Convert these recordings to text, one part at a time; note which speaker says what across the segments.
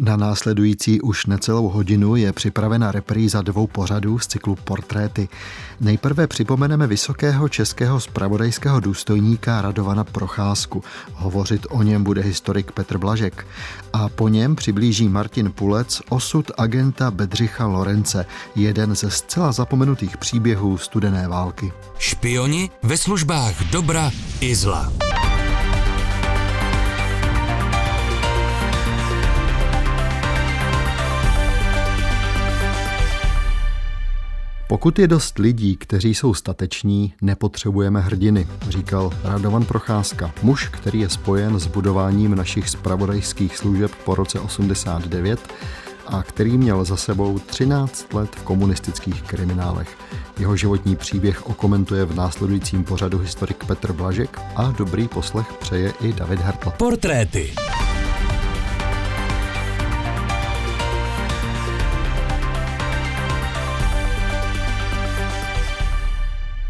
Speaker 1: Na následující už necelou hodinu je připravena repríza dvou pořadů z cyklu Portréty. Nejprve připomeneme vysokého českého spravodajského důstojníka Radovana Procházku. Hovořit o něm bude historik Petr Blažek. A po něm přiblíží Martin Pulec osud agenta Bedřicha Lorence, jeden ze zcela zapomenutých příběhů studené války.
Speaker 2: Špioni ve službách dobra i zla.
Speaker 1: Pokud je dost lidí, kteří jsou stateční, nepotřebujeme hrdiny, říkal Radovan Procházka, muž, který je spojen s budováním našich spravodajských služeb po roce 89 a který měl za sebou 13 let v komunistických kriminálech. Jeho životní příběh okomentuje v následujícím pořadu historik Petr Blažek a dobrý poslech přeje i David Hertl.
Speaker 2: Portréty.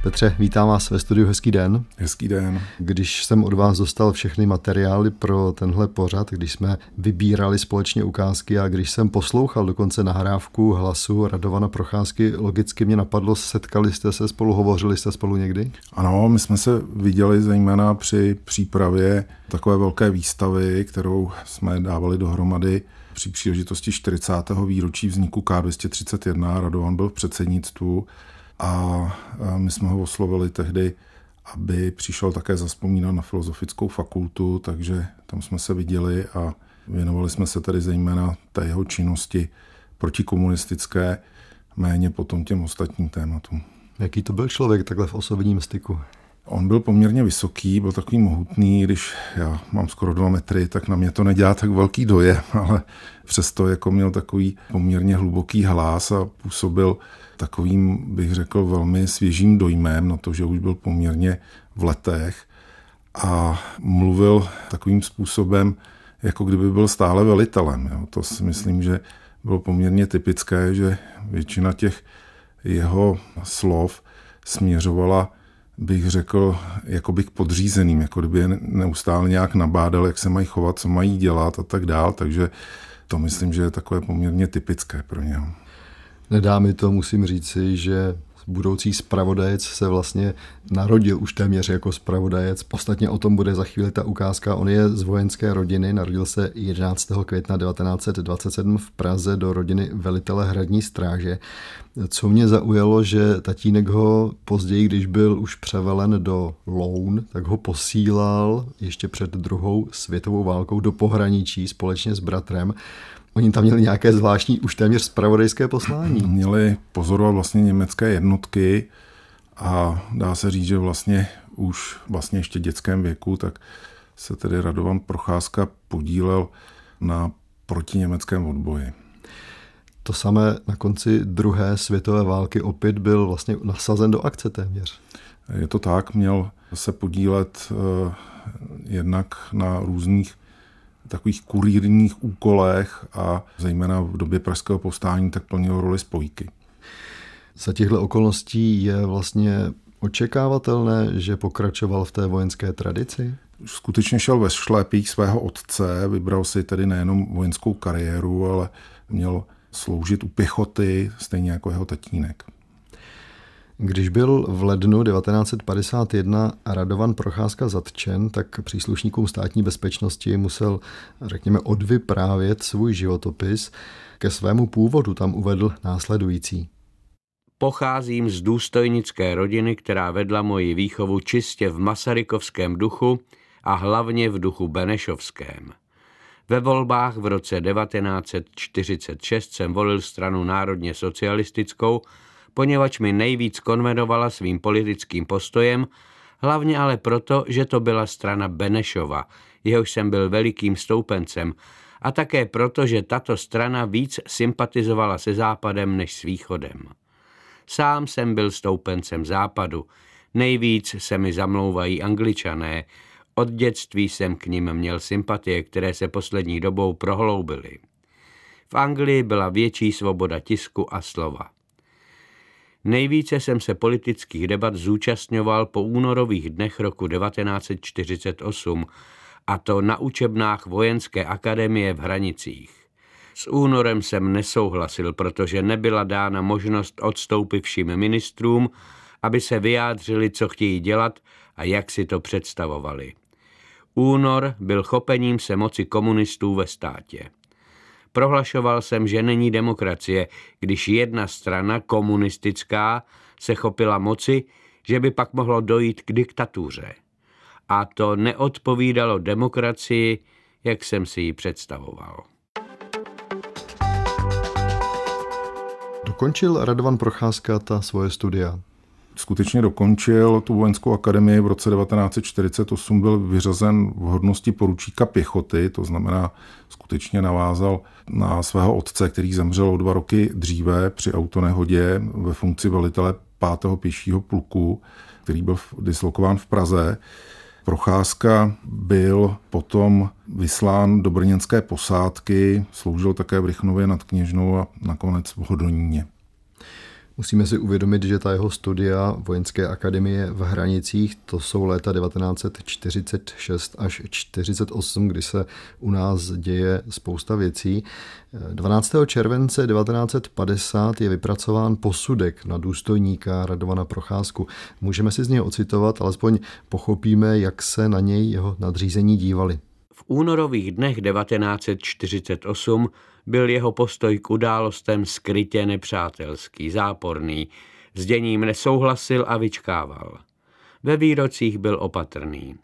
Speaker 1: Petře, vítám vás ve studiu, hezký den.
Speaker 3: Hezký den.
Speaker 1: Když jsem od vás dostal všechny materiály pro tenhle pořad, když jsme vybírali společně ukázky a když jsem poslouchal dokonce nahrávku hlasu Radovana Procházky, logicky mě napadlo, setkali jste se spolu, hovořili jste spolu někdy?
Speaker 3: Ano, my jsme se viděli zejména při přípravě takové velké výstavy, kterou jsme dávali dohromady při příležitosti 40. výročí vzniku K231. Radovan byl v předsednictvu a my jsme ho oslovili tehdy, aby přišel také zaspomínat na filozofickou fakultu, takže tam jsme se viděli a věnovali jsme se tedy zejména té jeho činnosti protikomunistické, méně potom těm ostatním tématům.
Speaker 1: Jaký to byl člověk takhle v osobním styku?
Speaker 3: On byl poměrně vysoký, byl takový mohutný, když já mám skoro dva metry, tak na mě to nedělá tak velký dojem, ale přesto jako měl takový poměrně hluboký hlas a působil takovým, bych řekl, velmi svěžím dojmem na to, že už byl poměrně v letech a mluvil takovým způsobem, jako kdyby byl stále velitelem. Jo. To si myslím, že bylo poměrně typické, že většina těch jeho slov směřovala, bych řekl, jako bych podřízeným, jako kdyby je neustále nějak nabádal, jak se mají chovat, co mají dělat a tak dál, takže to myslím, že je takové poměrně typické pro něho.
Speaker 1: Nedá mi to, musím říci, že budoucí spravodajec se vlastně narodil už téměř jako spravodajec. Ostatně o tom bude za chvíli ta ukázka. On je z vojenské rodiny, narodil se 11. května 1927 v Praze do rodiny velitele hradní stráže. Co mě zaujalo, že tatínek ho později, když byl už převelen do Loun, tak ho posílal ještě před druhou světovou válkou do pohraničí společně s bratrem. Oni tam měli nějaké zvláštní, už téměř spravodajské poslání.
Speaker 3: Měli pozorovat vlastně německé jednotky a dá se říct, že vlastně už vlastně ještě dětském věku, tak se tedy Radovan Procházka podílel na protiněmeckém odboji.
Speaker 1: To samé na konci druhé světové války opět byl vlastně nasazen do akce téměř.
Speaker 3: Je to tak, měl se podílet eh, jednak na různých takových kurírních úkolech a zejména v době pražského povstání tak plnil roli spojky.
Speaker 1: Za těchto okolností je vlastně očekávatelné, že pokračoval v té vojenské tradici?
Speaker 3: Skutečně šel ve šlépích svého otce, vybral si tedy nejenom vojenskou kariéru, ale měl sloužit u pěchoty, stejně jako jeho tatínek.
Speaker 1: Když byl v lednu 1951 Radovan Procházka zatčen, tak příslušníkům státní bezpečnosti musel, řekněme, odvyprávět svůj životopis. Ke svému původu tam uvedl následující.
Speaker 4: Pocházím z důstojnické rodiny, která vedla moji výchovu čistě v masarykovském duchu a hlavně v duchu benešovském. Ve volbách v roce 1946 jsem volil stranu národně socialistickou, poněvadž mi nejvíc konvenovala svým politickým postojem, hlavně ale proto, že to byla strana Benešova, jehož jsem byl velikým stoupencem, a také proto, že tato strana víc sympatizovala se západem než s východem. Sám jsem byl stoupencem západu, nejvíc se mi zamlouvají angličané, od dětství jsem k ním měl sympatie, které se poslední dobou prohloubily. V Anglii byla větší svoboda tisku a slova. Nejvíce jsem se politických debat zúčastňoval po únorových dnech roku 1948, a to na učebnách Vojenské akademie v Hranicích. S únorem jsem nesouhlasil, protože nebyla dána možnost odstoupit všem ministrům, aby se vyjádřili, co chtějí dělat a jak si to představovali. Únor byl chopením se moci komunistů ve státě. Prohlašoval jsem, že není demokracie, když jedna strana, komunistická, se chopila moci, že by pak mohlo dojít k diktatuře. A to neodpovídalo demokracii, jak jsem si ji představoval.
Speaker 1: Dokončil Radovan Procházka ta svoje studia?
Speaker 3: Skutečně dokončil tu vojenskou akademii v roce 1948, byl vyřazen v hodnosti poručíka pěchoty, to znamená skutečně navázal na svého otce, který zemřel o dva roky dříve při autonehodě ve funkci velitele 5. pěšího pluku, který byl dislokován v Praze. Procházka byl potom vyslán do brněnské posádky, sloužil také v Rychnově nad Kněžnou a nakonec v Hodoníně.
Speaker 1: Musíme si uvědomit, že ta jeho studia vojenské akademie v Hranicích, to jsou léta 1946 až 48, kdy se u nás děje spousta věcí. 12. července 1950 je vypracován posudek na důstojníka Radovana Procházku. Můžeme si z něj ocitovat, alespoň pochopíme, jak se na něj jeho nadřízení dívali.
Speaker 4: V únorových dnech 1948 byl jeho postoj k událostem skrytě nepřátelský, záporný, s děním nesouhlasil a vyčkával. Ve výrocích byl opatrný.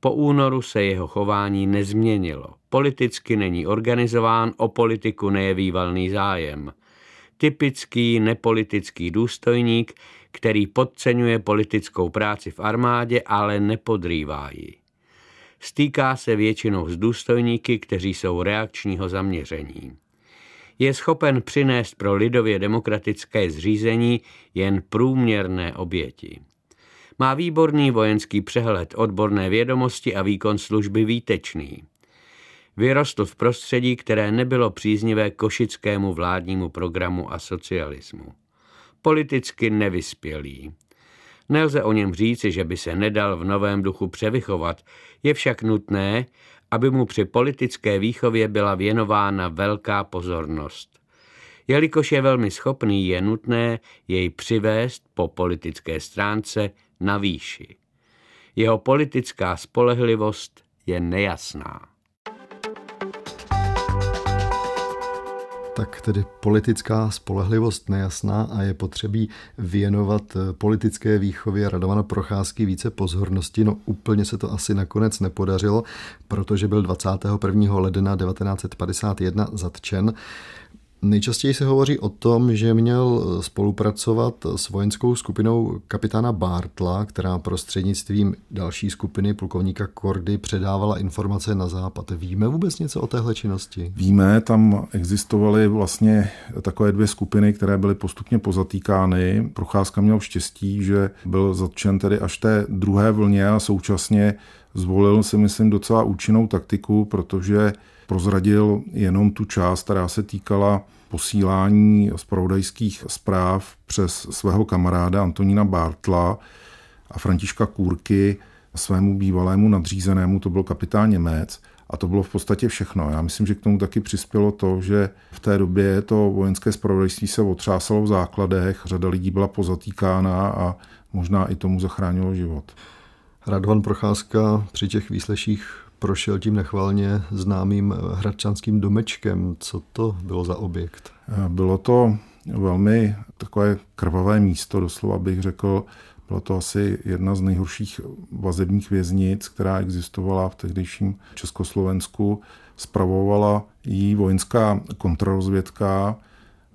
Speaker 4: Po únoru se jeho chování nezměnilo. Politicky není organizován, o politiku nejeví valný zájem. Typický nepolitický důstojník, který podceňuje politickou práci v armádě, ale nepodrývá ji. Stýká se většinou s důstojníky, kteří jsou reakčního zaměření. Je schopen přinést pro lidově demokratické zřízení jen průměrné oběti. Má výborný vojenský přehled, odborné vědomosti a výkon služby výtečný. Vyrostl v prostředí, které nebylo příznivé košickému vládnímu programu a socialismu. Politicky nevyspělý. Nelze o něm říci, že by se nedal v novém duchu převychovat, je však nutné, aby mu při politické výchově byla věnována velká pozornost. Jelikož je velmi schopný, je nutné jej přivést po politické stránce na výši. Jeho politická spolehlivost je nejasná.
Speaker 1: Tak tedy politická spolehlivost nejasná a je potřebí věnovat eh, politické výchově Radovana Procházky více pozornosti. No úplně se to asi nakonec nepodařilo, protože byl 21. ledna 1951 zatčen. Nejčastěji se hovoří o tom, že měl spolupracovat s vojenskou skupinou kapitána Bartla, která prostřednictvím další skupiny plukovníka Kordy předávala informace na západ. Víme vůbec něco o téhle činnosti?
Speaker 3: Víme, tam existovaly vlastně takové dvě skupiny, které byly postupně pozatýkány. Procházka měl štěstí, že byl zatčen tedy až té druhé vlně a současně zvolil si myslím docela účinnou taktiku, protože prozradil jenom tu část, která se týkala posílání zpravodajských zpráv přes svého kamaráda Antonína Bartla a Františka Kůrky svému bývalému nadřízenému, to byl kapitán Němec, a to bylo v podstatě všechno. Já myslím, že k tomu taky přispělo to, že v té době to vojenské spravodajství se otřásalo v základech, řada lidí byla pozatýkána a možná i tomu zachránilo život.
Speaker 1: Radvan Procházka při těch výsleších prošel tím nechvalně známým hradčanským domečkem. Co to bylo za objekt?
Speaker 3: Bylo to velmi takové krvavé místo, doslova bych řekl. Bylo to asi jedna z nejhorších vazebních věznic, která existovala v tehdejším Československu. Spravovala jí vojenská kontrarozvědka,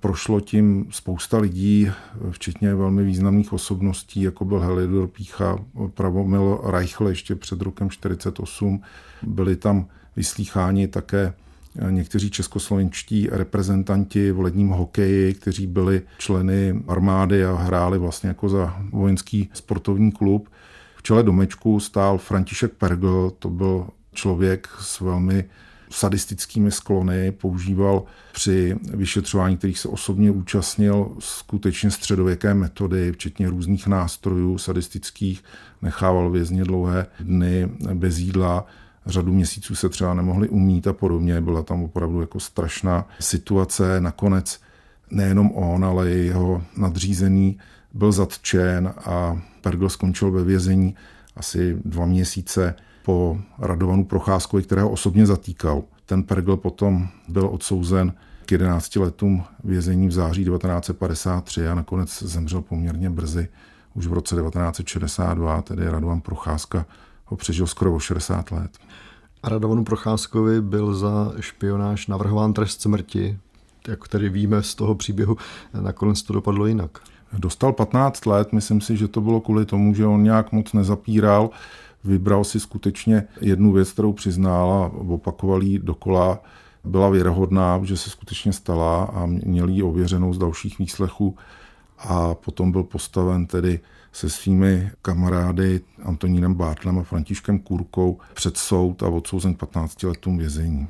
Speaker 3: prošlo tím spousta lidí, včetně velmi významných osobností, jako byl Helidor Pícha, Pravomil Reichl ještě před rokem 48. Byli tam vyslýcháni také někteří českoslovenští reprezentanti v ledním hokeji, kteří byli členy armády a hráli vlastně jako za vojenský sportovní klub. V čele domečku stál František Pergl, to byl člověk s velmi sadistickými sklony, používal při vyšetřování, kterých se osobně účastnil, skutečně středověké metody, včetně různých nástrojů sadistických, nechával vězně dlouhé dny bez jídla, řadu měsíců se třeba nemohli umít a podobně. Byla tam opravdu jako strašná situace. Nakonec nejenom on, ale i jeho nadřízený byl zatčen a Pergl skončil ve vězení asi dva měsíce po Radovanu Procházkovi, kterého osobně zatýkal. Ten Pergl potom byl odsouzen k 11 letům vězení v září 1953 a nakonec zemřel poměrně brzy, už v roce 1962, tedy Radovan Procházka ho přežil skoro o 60 let.
Speaker 1: A Radovanu Procházkovi byl za špionáž navrhován trest smrti, jak tedy víme z toho příběhu, nakonec to dopadlo jinak.
Speaker 3: Dostal 15 let, myslím si, že to bylo kvůli tomu, že on nějak moc nezapíral, vybral si skutečně jednu věc, kterou přiznal a opakoval ji dokola. Byla věrohodná, že se skutečně stala a měl ji ověřenou z dalších výslechů a potom byl postaven tedy se svými kamarády Antonínem Bartlem a Františkem Kurkou před soud a odsouzen 15 letům vězení.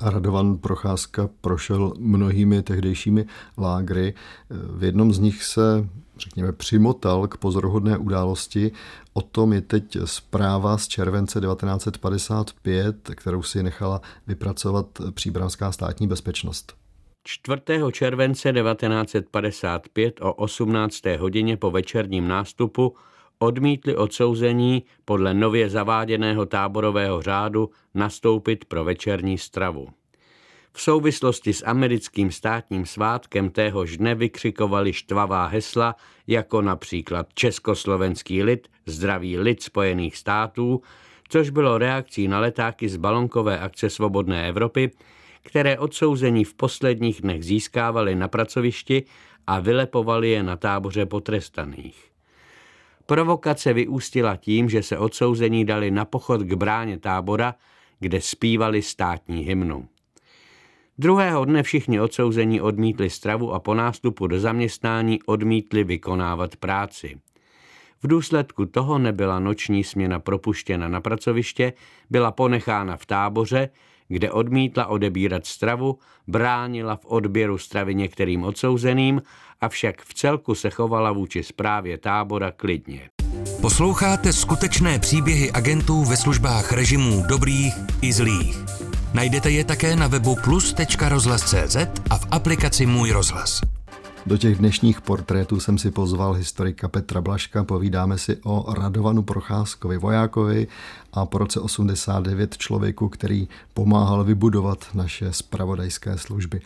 Speaker 1: Radovan Procházka prošel mnohými tehdejšími lágry. V jednom z nich se, řekněme, přimotal k pozoruhodné události. O tom je teď zpráva z července 1955, kterou si nechala vypracovat příbramská státní bezpečnost.
Speaker 4: 4. července 1955 o 18. hodině po večerním nástupu odmítli odsouzení podle nově zaváděného táborového řádu nastoupit pro večerní stravu. V souvislosti s americkým státním svátkem téhož dne vykřikovali štvavá hesla, jako například Československý lid, zdravý lid Spojených států, což bylo reakcí na letáky z balonkové akce Svobodné Evropy, které odsouzení v posledních dnech získávali na pracovišti a vylepovali je na táboře potrestaných. Provokace vyústila tím, že se odsouzení dali na pochod k bráně tábora, kde zpívali státní hymnu. Druhého dne všichni odsouzení odmítli stravu a po nástupu do zaměstnání odmítli vykonávat práci. V důsledku toho nebyla noční směna propuštěna na pracoviště, byla ponechána v táboře, kde odmítla odebírat stravu, bránila v odběru stravy některým odsouzeným, avšak v celku se chovala vůči zprávě tábora klidně.
Speaker 2: Posloucháte skutečné příběhy agentů ve službách režimů dobrých i zlých. Najdete je také na webu plus.rozhlas.cz a v aplikaci Můj rozhlas.
Speaker 1: Do těch dnešních portrétů jsem si pozval historika Petra Blaška. Povídáme si o Radovanu Procházkovi, vojákovi a po roce 89 člověku, který pomáhal vybudovat naše spravodajské služby.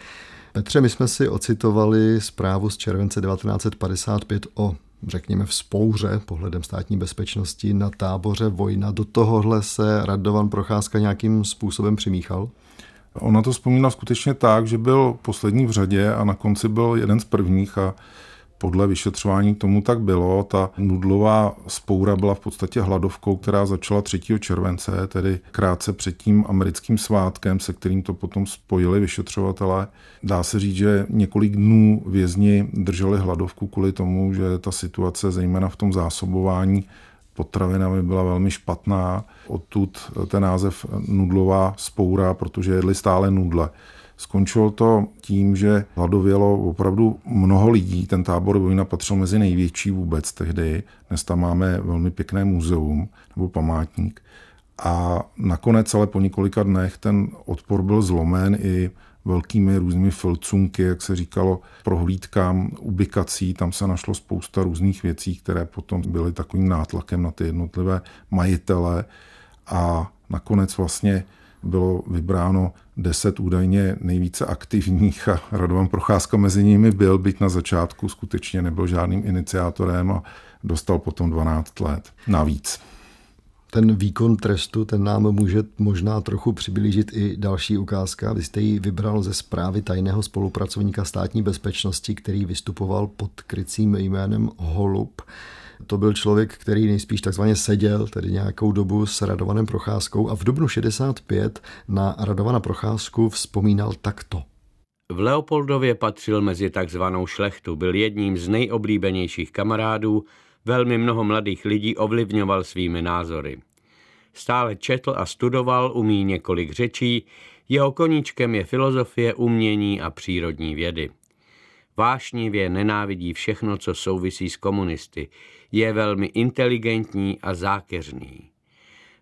Speaker 1: Petře, my jsme si ocitovali zprávu z července 1955 o řekněme, vzpouře pohledem státní bezpečnosti na táboře Vojna. Do tohohle se Radovan Procházka nějakým způsobem přimíchal?
Speaker 3: Ona to vzpomíná skutečně tak, že byl poslední v řadě a na konci byl jeden z prvních a podle vyšetřování tomu tak bylo. Ta nudlová spoura byla v podstatě hladovkou, která začala 3. července, tedy krátce před tím americkým svátkem, se kterým to potom spojili vyšetřovatelé. Dá se říct, že několik dnů vězni drželi hladovku kvůli tomu, že ta situace, zejména v tom zásobování potravinami, byla velmi špatná. Odtud ten název nudlová spoura, protože jedli stále nudle. Skončilo to tím, že hladovělo opravdu mnoho lidí. Ten tábor Vojna patřil mezi největší vůbec tehdy. Dnes tam máme velmi pěkné muzeum nebo památník. A nakonec ale po několika dnech ten odpor byl zlomen i velkými různými filcunky, jak se říkalo, prohlídkám, ubikací. Tam se našlo spousta různých věcí, které potom byly takovým nátlakem na ty jednotlivé majitele. A nakonec vlastně bylo vybráno deset údajně nejvíce aktivních a Radovan Procházka mezi nimi byl, byť na začátku skutečně nebyl žádným iniciátorem a dostal potom 12 let navíc.
Speaker 1: Ten výkon trestu, ten nám může možná trochu přiblížit i další ukázka. Vy jste ji vybral ze zprávy tajného spolupracovníka státní bezpečnosti, který vystupoval pod krycím jménem Holub. To byl člověk, který nejspíš takzvaně seděl, tedy nějakou dobu s Radovanem Procházkou a v dubnu 65 na Radovana Procházku vzpomínal takto.
Speaker 4: V Leopoldově patřil mezi takzvanou šlechtu, byl jedním z nejoblíbenějších kamarádů, velmi mnoho mladých lidí ovlivňoval svými názory. Stále četl a studoval, umí několik řečí, jeho koníčkem je filozofie, umění a přírodní vědy. Vášnivě nenávidí všechno, co souvisí s komunisty. Je velmi inteligentní a zákeřný.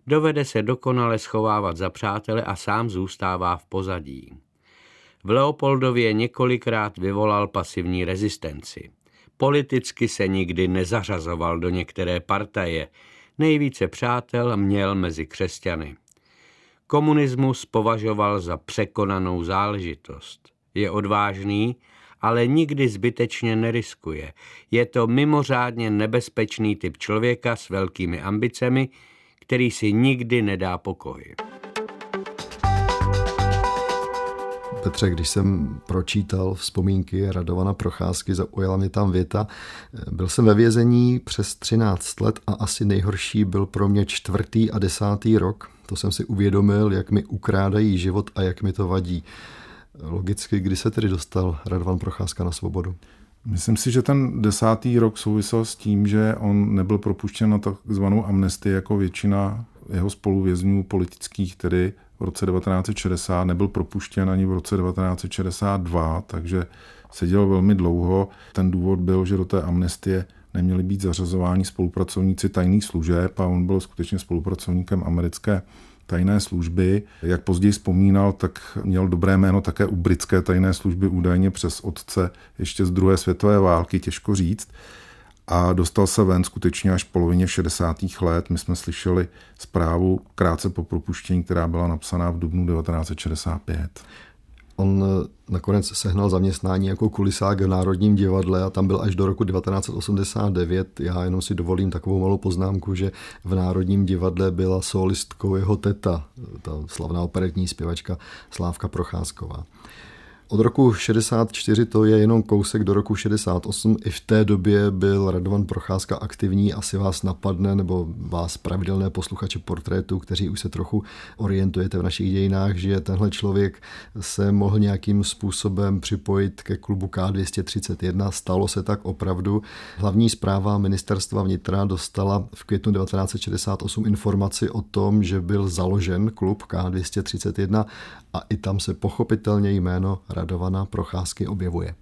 Speaker 4: Dovede se dokonale schovávat za přátele a sám zůstává v pozadí. V Leopoldově několikrát vyvolal pasivní rezistenci. Politicky se nikdy nezařazoval do některé partaje, nejvíce přátel měl mezi křesťany. Komunismus považoval za překonanou záležitost. Je odvážný, ale nikdy zbytečně neriskuje. Je to mimořádně nebezpečný typ člověka s velkými ambicemi, který si nikdy nedá pokoj.
Speaker 1: Petře, když jsem pročítal vzpomínky Radovana Procházky, zaujala mě tam věta. Byl jsem ve vězení přes 13 let a asi nejhorší byl pro mě čtvrtý a desátý rok. To jsem si uvědomil, jak mi ukrádají život a jak mi to vadí. Logicky, kdy se tedy dostal Radovan Procházka na svobodu?
Speaker 3: Myslím si, že ten desátý rok souvisel s tím, že on nebyl propuštěn na takzvanou amnestii jako většina jeho spoluvězňů politických, tedy v roce 1960, nebyl propuštěn ani v roce 1962, takže seděl velmi dlouho. Ten důvod byl, že do té amnestie neměli být zařazováni spolupracovníci tajných služeb a on byl skutečně spolupracovníkem americké tajné služby. Jak později vzpomínal, tak měl dobré jméno také u britské tajné služby údajně přes otce ještě z druhé světové války, těžko říct. A dostal se ven skutečně až v polovině 60. let. My jsme slyšeli zprávu krátce po propuštění, která byla napsaná v dubnu 1965.
Speaker 1: On eh, nakonec sehnal zaměstnání jako kulisák v Národním divadle a tam byl až do roku 1989. Já jenom si dovolím takovou malou poznámku, že v Národním divadle byla solistkou jeho teta, ta slavná operetní zpěvačka Slávka Procházková. Od roku 64 to je jenom kousek do roku 68. I v té době byl Radovan Procházka aktivní. Asi vás napadne, nebo vás pravidelné posluchače portrétu, kteří už se trochu orientujete v našich dějinách, že tenhle člověk se mohl nějakým způsobem připojit ke klubu K231. Stalo se tak opravdu. Hlavní zpráva ministerstva vnitra dostala v květnu 1968 informaci o tom, že byl založen klub K231 a i tam se pochopitelně jméno Radovana Procházky objevuje.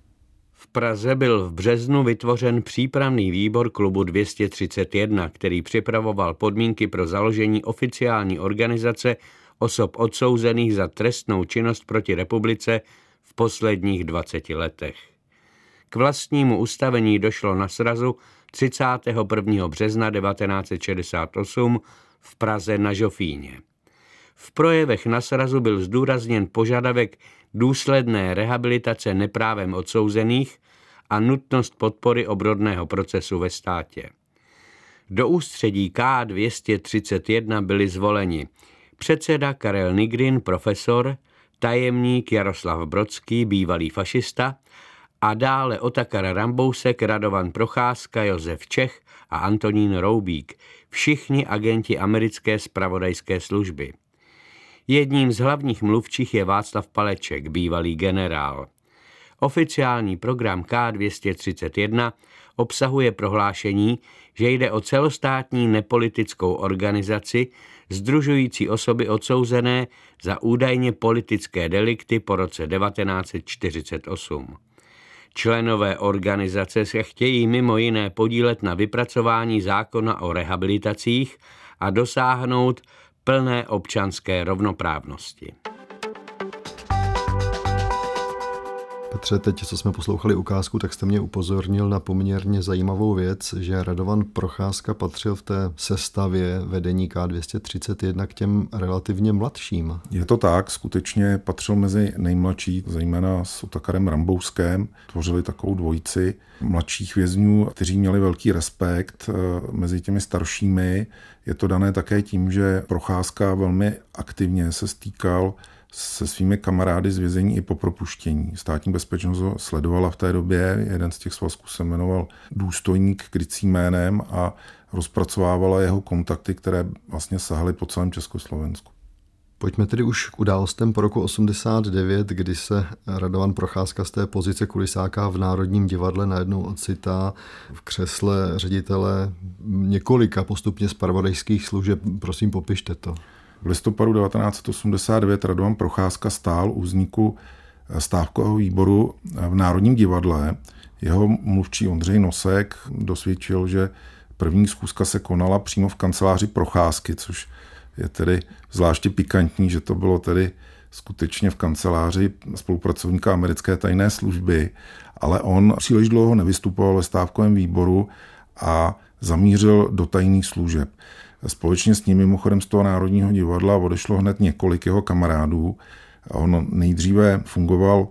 Speaker 4: V Praze byl v březnu vytvořen přípravný výbor klubu 231, který připravoval podmínky pro založení oficiální organizace osob odsouzených za trestnou činnost proti republice v posledních 20 letech. K vlastnímu ustavení došlo na srazu 31. března 1968 v Praze na Žofíně. V projevech na srazu byl zdůrazněn požadavek důsledné rehabilitace neprávem odsouzených a nutnost podpory obrodného procesu ve státě. Do ústředí K231 byli zvoleni předseda Karel Nigrin, profesor, tajemník Jaroslav Brodský, bývalý fašista, a dále Otakar Rambousek, Radovan Procházka, Josef Čech a Antonín Roubík, všichni agenti americké spravodajské služby. Jedním z hlavních mluvčích je Václav Paleček, bývalý generál. Oficiální program K231 obsahuje prohlášení, že jde o celostátní nepolitickou organizaci, združující osoby odsouzené za údajně politické delikty po roce 1948. Členové organizace se chtějí mimo jiné podílet na vypracování zákona o rehabilitacích a dosáhnout plné občanské rovnoprávnosti.
Speaker 1: Petře, teď, co jsme poslouchali ukázku, tak jste mě upozornil na poměrně zajímavou věc, že Radovan Procházka patřil v té sestavě vedení K231 k těm relativně mladším.
Speaker 3: Je to tak, skutečně patřil mezi nejmladší, zejména s Otakarem Rambouskem. Tvořili takovou dvojici mladších vězňů, kteří měli velký respekt eh, mezi těmi staršími. Je to dané také tím, že Procházka velmi aktivně se stýkal se svými kamarády z vězení i po propuštění. Státní bezpečnost ho sledovala v té době, jeden z těch svazků se jmenoval důstojník krycím jménem a rozpracovávala jeho kontakty, které vlastně sahaly po celém Československu.
Speaker 1: Pojďme tedy už k událostem po roku 89, kdy se Radovan Procházka z té pozice kulisáka v Národním divadle najednou ocitá v křesle ředitele několika postupně spravodajských služeb. Prosím, popište to.
Speaker 3: V listopadu 1989 Radovan Procházka stál u vzniku stávkového výboru v Národním divadle. Jeho mluvčí Ondřej Nosek dosvědčil, že první zkuska se konala přímo v kanceláři Procházky, což je tedy zvláště pikantní, že to bylo tedy skutečně v kanceláři spolupracovníka americké tajné služby, ale on příliš dlouho nevystupoval ve stávkovém výboru a zamířil do tajných služeb. Společně s ním mimochodem z toho Národního divadla odešlo hned několik jeho kamarádů. On nejdříve fungoval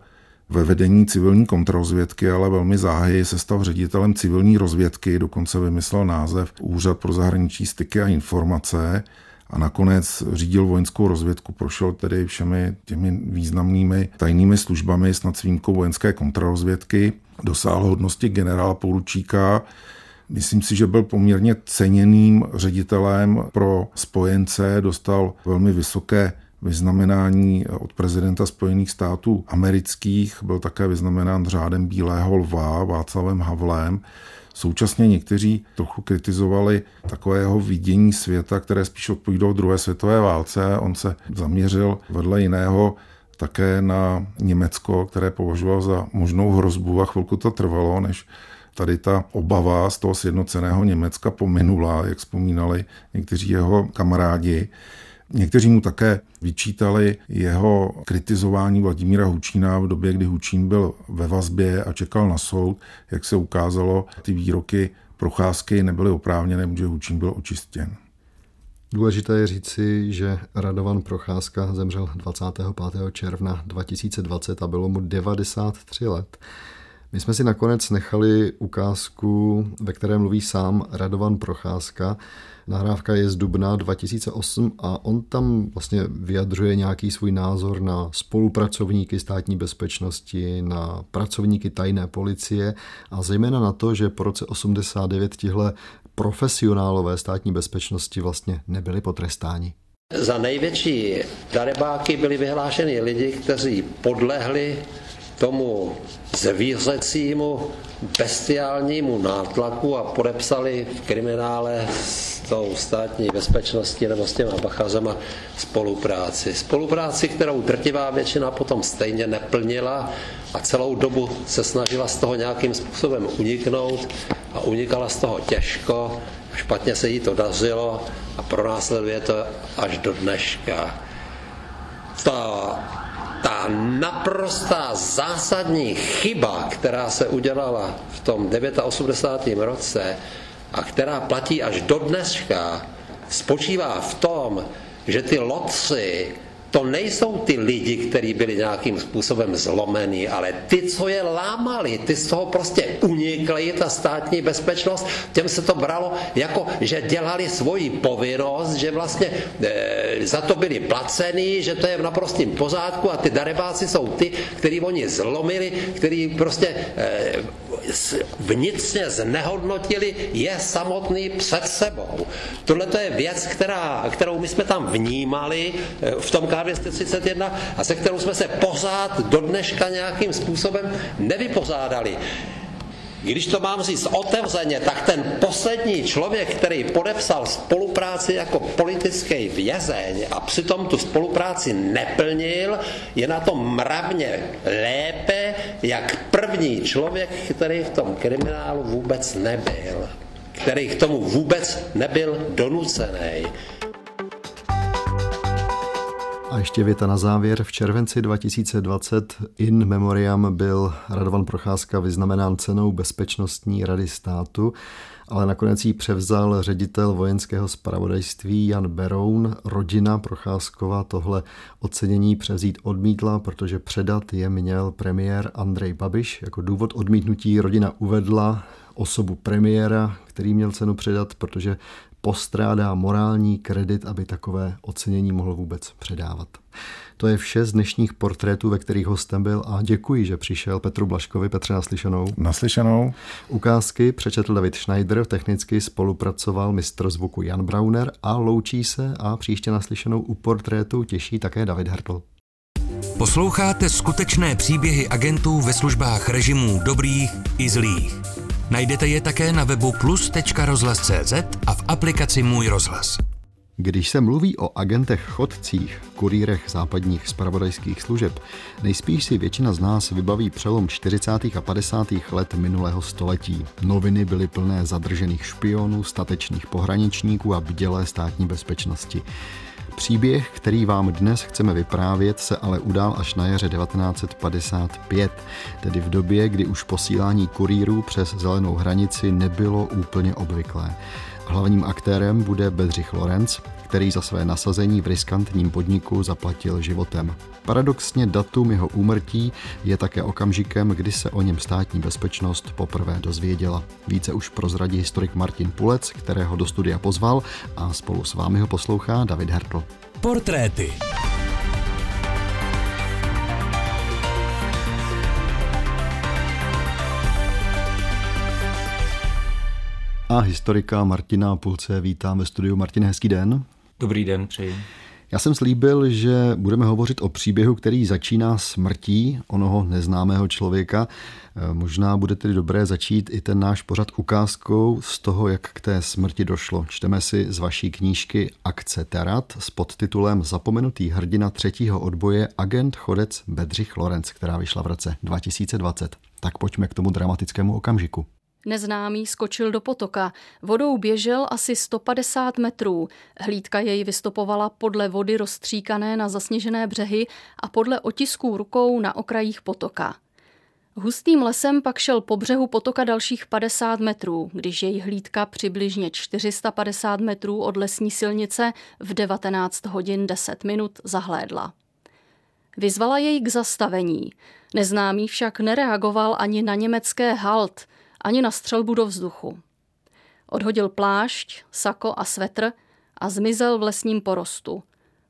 Speaker 3: ve vedení civilní kontrarozvědky, ale velmi záhy se stal ředitelem civilní rozvědky, dokonce vymyslel název Úřad pro zahraničí styky a informace a nakonec řídil vojenskou rozvědku, prošel tedy všemi těmi významnými tajnými službami, snad s výjimkou vojenské kontrarozvědky, dosáhl hodnosti generála poručíka, Myslím si, že byl poměrně ceněným ředitelem pro spojence, dostal velmi vysoké vyznamenání od prezidenta Spojených států amerických, byl také vyznamenán řádem Bílého lva Václavem Havlem. Současně někteří trochu kritizovali takového vidění světa, které spíš odpovídalo druhé světové válce. On se zaměřil vedle jiného také na Německo, které považoval za možnou hrozbu a chvilku to trvalo, než tady ta obava z toho sjednoceného Německa pominula, jak vzpomínali někteří jeho kamarádi. Někteří mu také vyčítali jeho kritizování Vladimíra Hučína v době, kdy Hučín byl ve vazbě a čekal na soud. Jak se ukázalo, ty výroky procházky nebyly oprávněné, protože Hučín byl očistěn.
Speaker 1: Důležité je říci, že Radovan Procházka zemřel 25. června 2020 a bylo mu 93 let. My jsme si nakonec nechali ukázku, ve které mluví sám Radovan Procházka. Nahrávka je z dubna 2008 a on tam vlastně vyjadřuje nějaký svůj názor na spolupracovníky státní bezpečnosti, na pracovníky tajné policie a zejména na to, že po roce 89 tihle profesionálové státní bezpečnosti vlastně nebyli potrestáni.
Speaker 5: Za největší darebáky byli vyhlášeni lidi, kteří podlehli tomu zvířecímu bestiálnímu nátlaku a podepsali v kriminále s tou státní bezpečností nebo s těma bachazema spolupráci. Spolupráci, kterou drtivá většina potom stejně neplnila a celou dobu se snažila z toho nějakým způsobem uniknout a unikala z toho těžko, špatně se jí to dařilo a pronásleduje to až do dneška. Ta ta naprostá zásadní chyba, která se udělala v tom 89. roce a která platí až do dneška, spočívá v tom, že ty lotři to nejsou ty lidi, kteří byli nějakým způsobem zlomení, ale ty, co je lámali, ty z toho prostě unikly, ta státní bezpečnost, těm se to bralo jako, že dělali svoji povinnost, že vlastně e, za to byli placení, že to je v naprostém pořádku a ty darebáci jsou ty, který oni zlomili, který prostě e, vnitřně znehodnotili, je samotný před sebou. Tohle je věc, která, kterou my jsme tam vnímali eh, v tom K231 a se kterou jsme se pořád do dneška nějakým způsobem nevypořádali. Když to mám říct otevřeně, tak ten poslední člověk, který podepsal spolupráci jako politický vězeň a přitom tu spolupráci neplnil, je na tom mravně lépe, jak první člověk, který v tom kriminálu vůbec nebyl, který k tomu vůbec nebyl donucený.
Speaker 1: A ještě věta na závěr. V červenci 2020 in memoriam byl Radovan Procházka vyznamenán cenou Bezpečnostní rady státu, ale nakonec ji převzal ředitel vojenského spravodajství Jan Beroun. Rodina Procházkova tohle ocenění převzít odmítla, protože předat je měl premiér Andrej Babiš. Jako důvod odmítnutí rodina uvedla osobu premiéra, který měl cenu předat, protože postrádá morální kredit, aby takové ocenění mohl vůbec předávat. To je vše z dnešních portrétů, ve kterých hostem byl a děkuji, že přišel Petru Blaškovi. Petře, naslyšenou.
Speaker 3: Naslyšenou.
Speaker 1: Ukázky přečetl David Schneider, technicky spolupracoval mistr zvuku Jan Brauner a loučí se a příště naslyšenou u portrétu těší také David Hertl.
Speaker 2: Posloucháte skutečné příběhy agentů ve službách režimů dobrých i zlých. Najdete je také na webu plus.rozhlas.cz a v aplikaci Můj rozhlas.
Speaker 1: Když se mluví o agentech chodcích, kurýrech západních spravodajských služeb, nejspíš si většina z nás vybaví přelom 40. a 50. let minulého století. Noviny byly plné zadržených špionů, statečných pohraničníků a bdělé státní bezpečnosti. Příběh, který vám dnes chceme vyprávět, se ale udál až na jaře 1955, tedy v době, kdy už posílání kurýrů přes zelenou hranici nebylo úplně obvyklé. Hlavním aktérem bude Bedřich Lorenz, který za své nasazení v riskantním podniku zaplatil životem. Paradoxně datum jeho úmrtí je také okamžikem, kdy se o něm státní bezpečnost poprvé dozvěděla. Více už prozradí historik Martin Pulec, kterého do studia pozval a spolu s vámi ho poslouchá David Hertl.
Speaker 2: Portréty.
Speaker 1: A historika Martina Pulce vítám ve studiu. Martin, hezký den.
Speaker 6: Dobrý den, přeji.
Speaker 1: Já jsem slíbil, že budeme hovořit o příběhu, který začíná smrtí onoho neznámého člověka. E, možná bude tedy dobré začít i ten náš pořad ukázkou z toho, jak k té smrti došlo. Čteme si z vaší knížky Akce Terat s podtitulem Zapomenutý hrdina třetího odboje agent chodec Bedřich Lorenz, která vyšla v roce 2020. Tak pojďme k tomu dramatickému okamžiku.
Speaker 7: Neznámý skočil do potoka. Vodou běžel asi 150 metrů. Hlídka jej vystopovala podle vody rozstříkané na zasněžené břehy a podle otisků rukou na okrajích potoka. Hustým lesem pak šel po břehu potoka dalších 50 metrů, když jej hlídka přibližně 450 metrů od lesní silnice v 19 hodin 10 minut zahlédla. Vyzvala jej k zastavení. Neznámý však nereagoval ani na německé halt – ani na střelbu do vzduchu. Odhodil plášť, sako a svetr a zmizel v lesním porostu.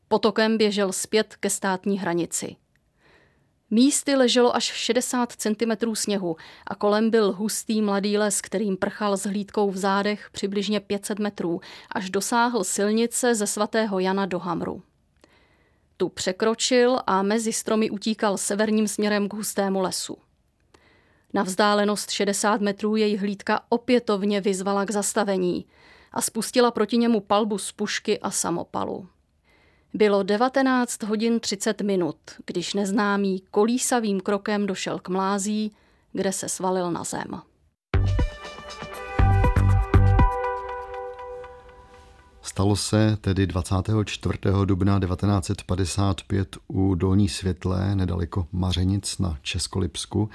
Speaker 7: Potokem běžel zpět ke státní hranici. Místy leželo až 60 cm sněhu a kolem byl hustý mladý les, kterým prchal s hlídkou v zádech přibližně 500 metrů, až dosáhl silnice ze svatého Jana do Hamru. Tu překročil a mezi stromy utíkal severním směrem k hustému lesu. Na vzdálenost 60 metrů jej hlídka opětovně vyzvala k zastavení a spustila proti němu palbu z pušky a samopalu. Bylo 19 hodin 30 minut, když neznámý kolísavým krokem došel k mlází, kde se svalil na zem.
Speaker 1: Stalo se tedy 24. dubna 1955 u Dolní Světlé, nedaleko Mařenic na Českolipsku.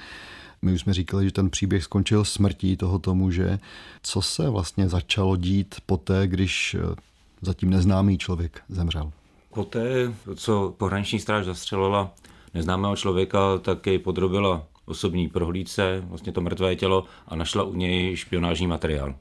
Speaker 1: My už jsme říkali, že ten příběh skončil smrtí tohoto muže. Co se vlastně začalo dít poté, když eh, zatím neznámý člověk zemřel?
Speaker 6: Poté, co pohraniční stráž zastřelila neznámého člověka, tak jej podrobila osobní prohlídce, vlastně to mrtvé tělo a našla u něj špionážní materiál.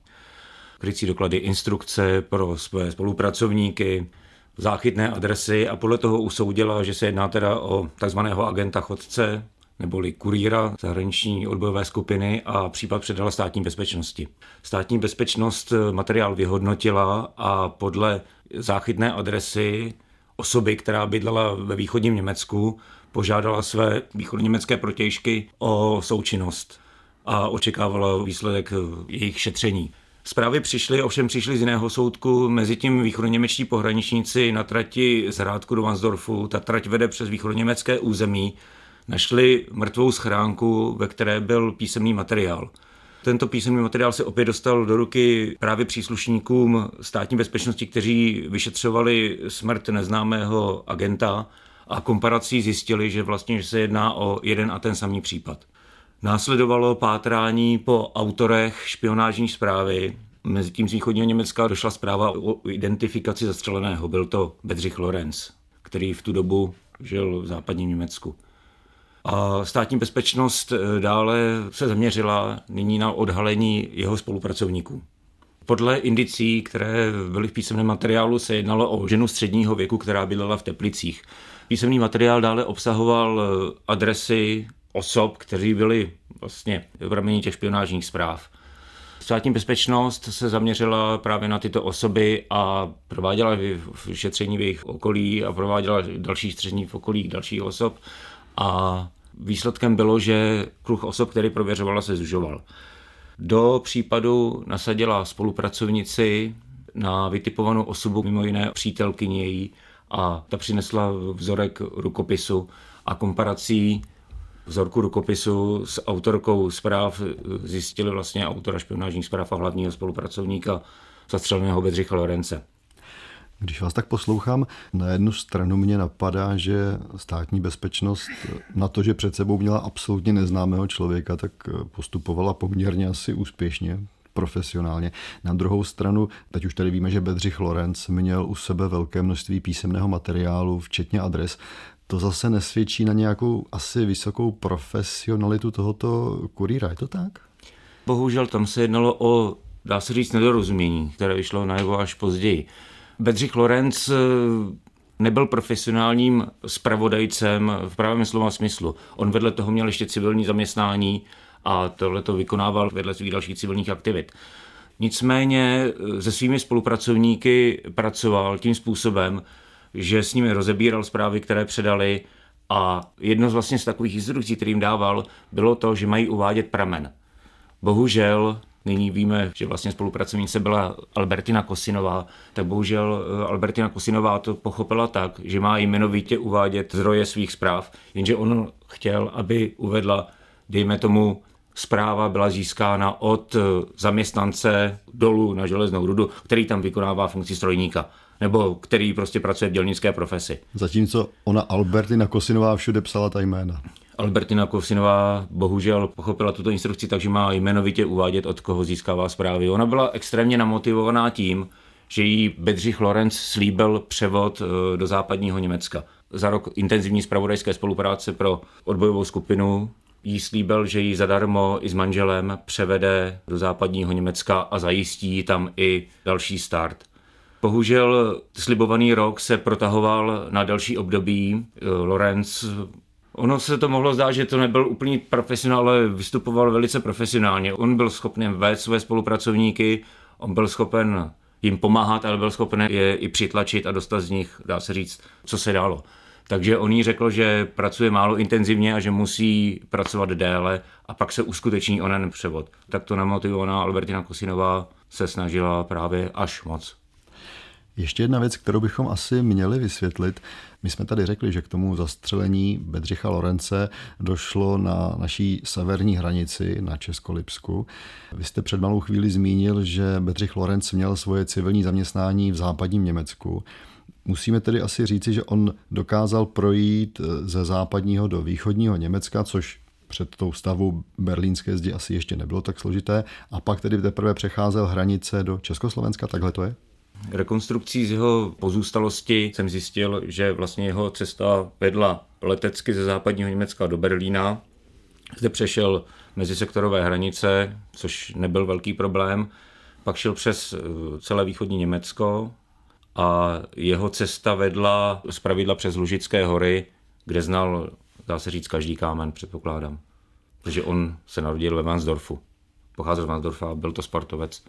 Speaker 6: Krycí doklady, instrukce pro své spolupracovníky, záchytné adresy a podle toho usoudila, že se jedná teda o takzvaného agenta chodce, neboli kurýra zahraniční odbojové skupiny a případ předala státní bezpečnosti. Státní bezpečnost materiál vyhodnotila a podle záchytné adresy osoby, která bydlela ve východním Německu, požádala své východněmecké protějšky o součinnost a očekávala výsledek jejich šetření. Zprávy přišly, ovšem přišly z jiného soudku, mezi tím východněmečtí pohraničníci na trati z Hrádku do Vansdorfu, ta trať vede přes východněmecké území, našli mrtvou schránku, ve které byl písemný materiál. Tento písemný materiál se opět dostal do ruky právě příslušníkům státní bezpečnosti, kteří vyšetřovali smrt neznámého agenta a komparací zjistili, že vlastně že se jedná o jeden a ten samý případ. Následovalo pátrání po autorech špionážní zprávy. Mezitím z východního Německa došla zpráva o identifikaci zastřeleného. Byl to Bedřich Lorenz, který v tu dobu žil v západním Německu. A státní bezpečnost eh, dále se zaměřila nyní na odhalení jeho spolupracovníků. Podle indicí, které byly v písemném materiálu, se jednalo o ženu středního věku, která bydlela v Teplicích. Písemný materiál dále obsahoval eh, adresy osob, kteří byli vlastně v rameni těch špionážních zpráv. Státní bezpečnost se zaměřila právě na tyto osoby a prováděla šetření v jejich okolí a prováděla další střední v okolí dalších osob a výsledkem bylo, že kruh osob, který prověřovala, se zužoval. Do případu nasadila spolupracovnici na vytipovanou osobu, mimo jiné přítelkyni její, a ta přinesla vzorek rukopisu a komparací vzorku rukopisu s autorkou zpráv zjistili vlastně autora špionážních zpráv a hlavního spolupracovníka zastřeleného Bedřicha Lorence.
Speaker 1: Když vás tak poslouchám, na jednu stranu mě napadá, že státní bezpečnost na to, že před sebou měla absolutně neznámého člověka, tak postupovala poměrně asi úspěšně profesionálně. Na druhou stranu, teď už tady víme, že Bedřich Lorenz měl u sebe velké množství písemného materiálu, včetně adres. To zase nesvědčí na nějakou asi vysokou profesionalitu tohoto kurýra, je to tak?
Speaker 6: Bohužel tam se jednalo o, dá se říct, nedorozumění, které vyšlo najevo až později. Bedřich Lorenz eh, nebyl profesionálním spravodajcem v pravém slova smyslu. On vedle toho měl ještě civilní zaměstnání a tohle to vykonával vedle svých dalších civilních aktivit. Nicméně eh, se svými spolupracovníky pracoval tím způsobem, že s nimi rozebíral zprávy, které předali a jedno z vlastně z takových instrukcí, kterým dával, bylo to, že mají uvádět pramen. Bohužel Nyní víme, že vlastně spolupracovnice byla Albertina Kosinová, tak bohužel eh, Albertina Kosinová to pochopila tak, že má jmenovitě uvádět zdroje svých zpráv, jenže on chtěl, aby uvedla, dejme tomu, zpráva byla získána od eh, zaměstnance dolů na železnou rudu, který tam vykonává funkci strojníka nebo který prostě pracuje v dělnické profesi.
Speaker 1: Zatímco ona Albertina Kosinová všude psala ta jména.
Speaker 6: Albertina Kosinová bohužel pochopila tuto instrukci, takže má jmenovitě uvádět, od koho získává zprávy. Ona byla extrémně namotivovaná tím, že jí Bedřich Lorenz slíbil převod eh, do západního Německa. Za rok intenzivní spravodajské spolupráce pro odbojovou skupinu jí slíbil, že ji zadarmo i s manželem převede do západního Německa a zajistí tam i další start. Bohužel slibovaný rok se protahoval na další období. Lorenz Ono se to mohlo zdát, že to nebyl úplný profesionál, ale vystupoval velice profesionálně. On byl schopný vést své spolupracovníky, on byl schopen jim pomáhat, ale byl schopen je i přitlačit a dostat z nich, dá se říct, co se dalo. Takže on jí řekl, že pracuje málo intenzivně a že musí pracovat déle a pak se uskuteční onen převod. Tak to namotivovaná Albertina Kosinová se snažila právě až moc.
Speaker 1: Ještě jedna věc, kterou bychom asi měli vysvětlit. My jsme tady řekli, že k tomu zastřelení Bedřicha Lorence došlo na naší severní hranici na Českolipsku. Vy jste před malou chvíli zmínil, že Bedřich Lorenc měl svoje civilní zaměstnání v západním Německu. Musíme tedy asi říci, že on dokázal projít ze západního do východního Německa, což před tou stavou berlínské zdi asi ještě nebylo tak složité, a pak tedy teprve přecházel hranice do Československa, takhle to je?
Speaker 6: Rekonstrukcí z jeho pozůstalosti jsem zjistil, že vlastně jeho cesta vedla letecky ze západního Německa do Berlína. Zde přešel mezisektorové hranice, což nebyl velký problém. Pak šel přes eh, celé východní Německo a jeho cesta vedla z pravidla přes Lužické hory, kde znal, dá se říct, každý kámen, předpokládám. Protože on se narodil ve Vansdorfu. Pocházel z Vansdorfa a byl to sportovec.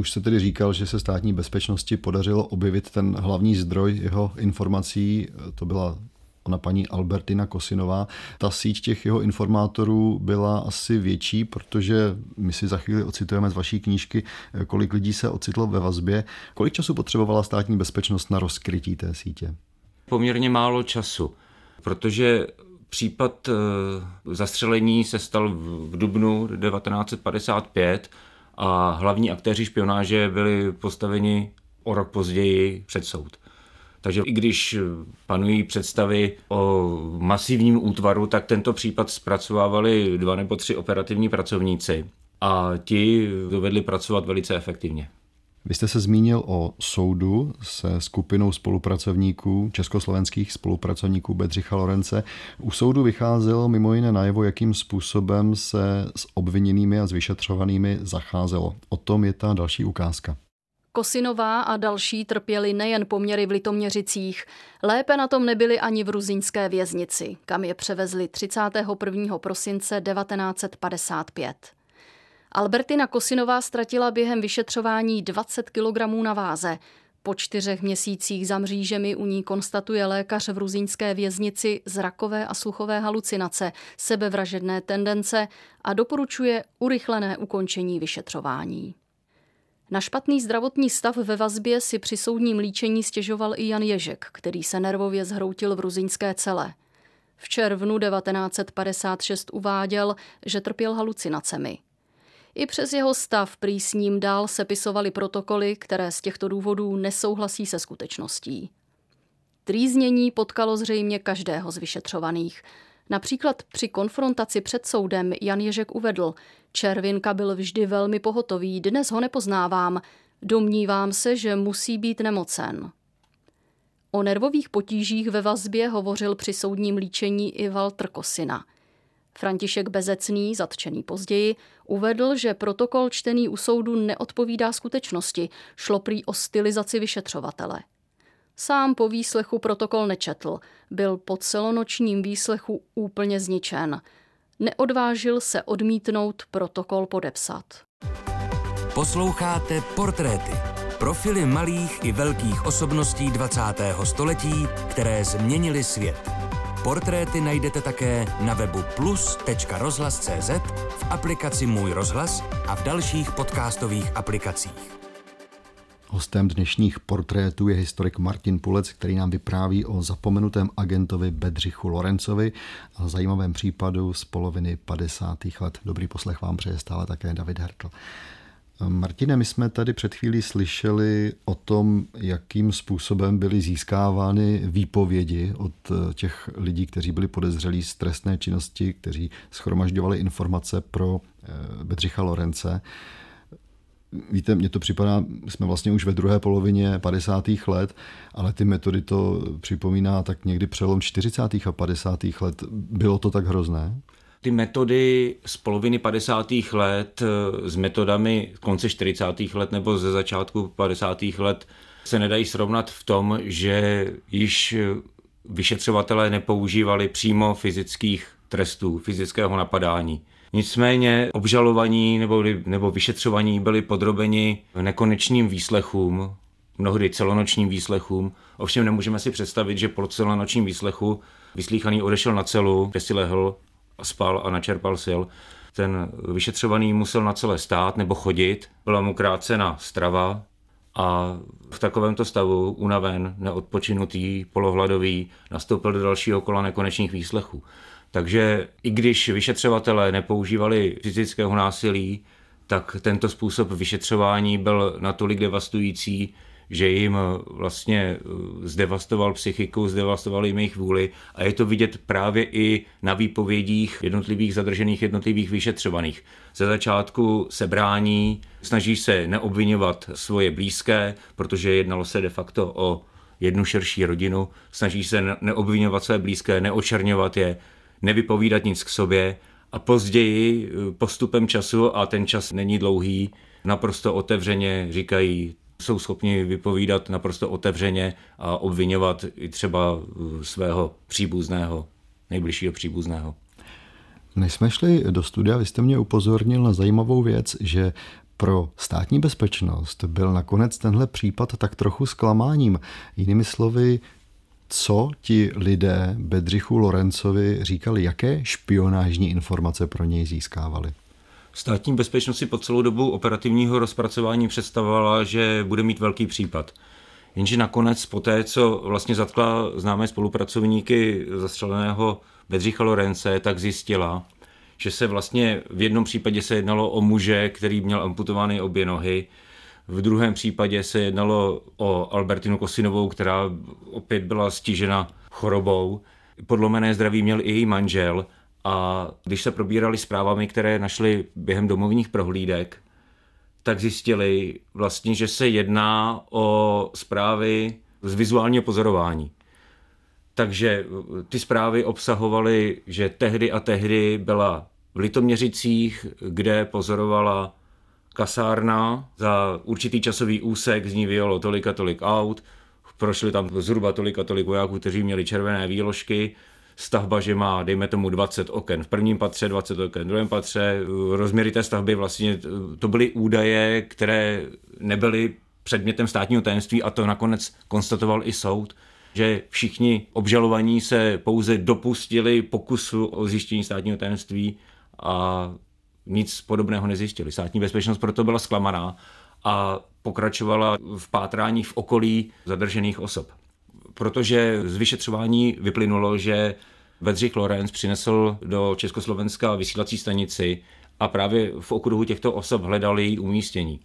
Speaker 1: Už se tedy říkal, že se státní bezpečnosti podařilo objevit ten hlavní zdroj jeho informací, to byla ona paní Albertina Kosinová. Ta síť těch jeho informátorů byla asi větší, protože my si za chvíli ocitujeme z vaší knížky, kolik lidí se ocitlo ve vazbě. Kolik času potřebovala státní bezpečnost na rozkrytí té sítě?
Speaker 6: Poměrně málo času, protože případ eh, zastřelení se stal v dubnu 1955 a hlavní aktéři špionáže byli postaveni o rok později před soud. Takže i když panují představy o masivním útvaru, tak tento případ zpracovávali dva nebo tři operativní pracovníci a ti dovedli pracovat velice efektivně.
Speaker 1: Vy jste se zmínil o soudu se skupinou spolupracovníků, československých spolupracovníků Bedřicha Lorence. U soudu vycházelo mimo jiné najevo, jakým způsobem se s obviněnými a s vyšetřovanými zacházelo. O tom je ta další ukázka.
Speaker 7: Kosinová a další trpěli nejen poměry v Litoměřicích, lépe na tom nebyli ani v ruzínské věznici, kam je převezli 31. prosince 1955. Albertina Kosinová ztratila během vyšetřování 20 kg na váze. Po čtyřech měsících za mřížemi u ní konstatuje lékař v ruzínské věznici zrakové a sluchové halucinace, sebevražedné tendence a doporučuje urychlené ukončení vyšetřování. Na špatný zdravotní stav ve vazbě si při soudním líčení stěžoval i Jan Ježek, který se nervově zhroutil v ruzínské celé. V červnu 1956 uváděl, že trpěl halucinacemi. I přes jeho stav prý s ním dál sepisovaly protokoly, které z těchto důvodů nesouhlasí se skutečností. Trýznění potkalo zřejmě každého z vyšetřovaných. Například při konfrontaci před soudem Jan Ježek uvedl, Červinka byl vždy velmi pohotový, dnes ho nepoznávám, domnívám se, že musí být nemocen. O nervových potížích ve vazbě hovořil při soudním líčení i Walter Kosina. František Bezecný, zatčený později, uvedl, že protokol čtený u soudu neodpovídá skutečnosti, šlo prý o stylizaci vyšetřovatele. Sám po výslechu protokol nečetl, byl po celonočním výslechu úplně zničen. Neodvážil se odmítnout protokol podepsat.
Speaker 2: Posloucháte Portréty. Profily malých i velkých osobností 20. století, které změnily svět. Portréty najdete také na webu plus.rozhlas.cz, v aplikaci Můj rozhlas a v dalších podcastových aplikacích.
Speaker 1: Hostem dnešních portrétů je historik Martin Pulec, který nám vypráví o zapomenutém agentovi Bedřichu Lorencovi a zajímavém případu z poloviny 50. let. Dobrý poslech vám přeje stále také David Hertl. Martine, my jsme tady před chvílí slyšeli o tom, jakým způsobem byly získávány výpovědi od těch lidí, kteří byli podezřelí z trestné činnosti, kteří schromažďovali informace pro eh, Bedřicha Lorence. Víte, mně to připadá, jsme vlastně už ve druhé polovině 50. let, ale ty metody to připomíná tak někdy přelom 40. a 50. let. Bylo to tak hrozné?
Speaker 6: Ty metody z poloviny 50. let s metodami konce 40. let nebo ze začátku 50. let se nedají srovnat v tom, že již vyšetřovatelé nepoužívali přímo fyzických trestů, fyzického napadání. Nicméně obžalovaní nebo, nebo vyšetřovaní byli podrobeni nekonečným výslechům, mnohdy celonočním výslechům. Ovšem nemůžeme si představit, že po celonočním výslechu vyslíchaný odešel na celu, kde si lehl spal a načerpal sil. Ten vyšetřovaný musel na celé stát nebo chodit, byla mu krácena strava a v takovémto stavu, unaven, neodpočinutý, polohladový, nastoupil do dalšího kola nekonečných výslechů. Takže i když vyšetřovatelé nepoužívali fyzického násilí, tak tento způsob vyšetřování byl natolik devastující, že jim vlastně eh, zdevastoval psychiku, zdevastoval jim jejich vůli a je to vidět právě i na výpovědích jednotlivých zadržených, jednotlivých vyšetřovaných. Ze začátku se brání, snaží se neobvinovat svoje blízké, protože jednalo se de facto o jednu širší rodinu, snaží se neobvinovat své blízké, neočerňovat je, nevypovídat nic k sobě a později eh, postupem času, a ten čas není dlouhý, naprosto otevřeně říkají, jsou schopni vypovídat naprosto otevřeně a obvinovat i třeba eh, svého příbuzného, nejbližšího příbuzného.
Speaker 1: Než jsme šli do studia, vy jste mě upozornil na zajímavou věc, že pro státní bezpečnost byl nakonec tenhle případ tak trochu zklamáním. Jinými slovy, co ti lidé Bedřichu Lorencovi říkali, jaké špionážní informace pro něj získávali?
Speaker 6: Státní bezpečnost si po celou dobu operativního rozpracování představovala, že bude mít velký případ. Jenže nakonec po té, co vlastně zatkla známé spolupracovníky zastřeleného Bedřicha Lorence, tak zjistila, že se vlastně v jednom případě se jednalo o muže, který měl amputovány obě nohy, v druhém případě se jednalo o Albertinu Kosinovou, která opět byla stižena chorobou. Podlomené zdraví měl i její manžel a když se probírali zprávami, které našli během domovních prohlídek, tak zjistili vlastně, že se jedná o zprávy z vizuálního pozorování. Takže ty zprávy obsahovaly, že tehdy a tehdy byla v Litoměřicích, kde pozorovala kasárna, za určitý časový úsek z ní vyjelo tolik a tolik aut, prošli tam zhruba tolik a tolik vojáků, kteří měli červené výložky, stavba, že má, dejme tomu, 20 oken v prvním patře, 20 oken v druhém patře, rozměry té stavby vlastně, to byly údaje, které nebyly předmětem státního tajemství a to nakonec konstatoval i soud, že všichni obžalovaní se pouze dopustili pokusu o zjištění státního tajemství a nic podobného nezjistili. Státní bezpečnost proto byla zklamaná a pokračovala v pátrání v okolí zadržených osob. Protože z vyšetřování vyplynulo, že Bedřich Lorenz přinesl do Československa vysílací stanici a právě v okruhu těchto osob hledal její umístění.